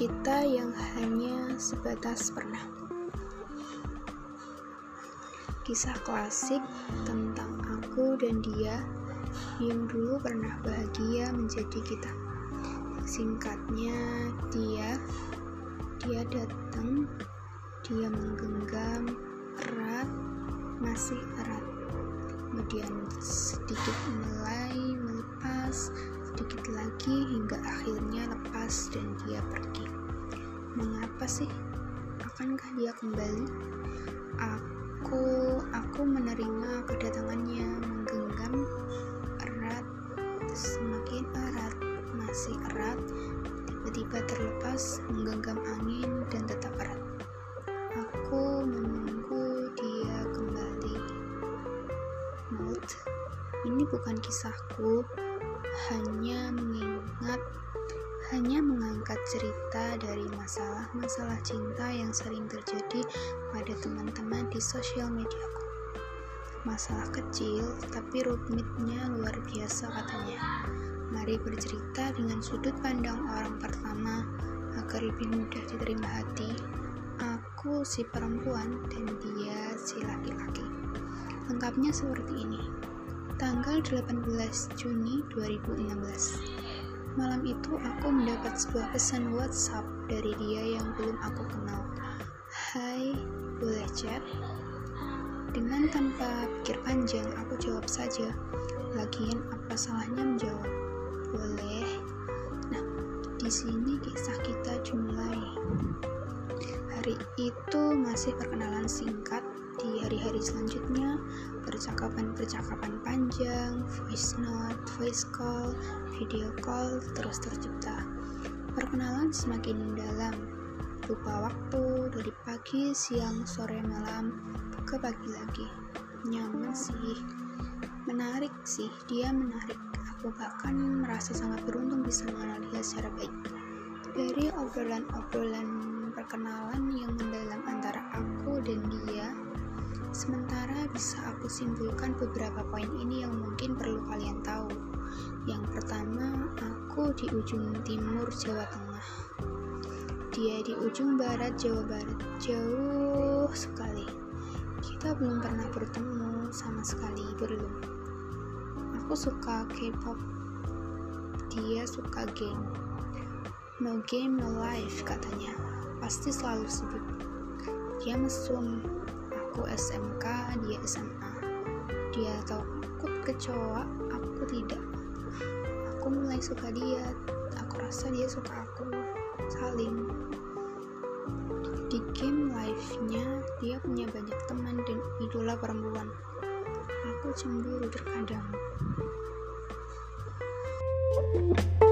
kita yang hanya sebatas pernah. Kisah klasik tentang aku dan dia yang dulu pernah bahagia menjadi kita. Singkatnya, dia dia datang, dia menggenggam erat, masih erat. Kemudian sedikit mulai melepas, sedikit lagi hingga akhirnya lepas dan dia pergi. Sih? Akankah dia kembali? Aku aku menerima kedatangannya, menggenggam erat, semakin erat, masih erat, tiba-tiba terlepas, menggenggam angin dan tetap erat. Aku menunggu dia kembali. Note, ini bukan kisahku, hanya mengingat hanya mengangkat cerita dari masalah-masalah cinta yang sering terjadi pada teman-teman di sosial mediaku. Masalah kecil, tapi rumitnya luar biasa katanya. Mari bercerita dengan sudut pandang orang pertama agar lebih mudah diterima hati. Aku si perempuan dan dia si laki-laki. Lengkapnya seperti ini. Tanggal 18 Juni 2016 Malam itu aku mendapat sebuah pesan WhatsApp dari dia yang belum aku kenal. Hai, boleh chat? Dengan tanpa pikir panjang, aku jawab saja. Lagian apa salahnya menjawab? Boleh. Nah, di sini kisah kita dimulai. Hari itu masih perkenalan singkat. Di hari-hari selanjutnya, percakapan-percakapan panjang, voice note, voice call, video call terus tercipta. Perkenalan semakin mendalam. Lupa waktu dari pagi, siang, sore, malam, ke pagi lagi. Nyaman sih. Menarik sih, dia menarik. Aku bahkan merasa sangat beruntung bisa mengenal dia secara baik. Dari obrolan-obrolan perkenalan yang mendalam sementara bisa aku simpulkan beberapa poin ini yang mungkin perlu kalian tahu. Yang pertama, aku di ujung timur Jawa Tengah. Dia di ujung barat Jawa Barat, jauh sekali. Kita belum pernah bertemu sama sekali, belum. Aku suka K-pop, dia suka game. No game, no life, katanya. Pasti selalu sebut. Dia mesum, aku SMK, dia SMA. Dia takut kecoa, aku tidak. Aku mulai suka dia aku rasa dia suka aku. Saling. Di game live-nya dia punya banyak teman dan idola perempuan. Aku cemburu terkadang. thank you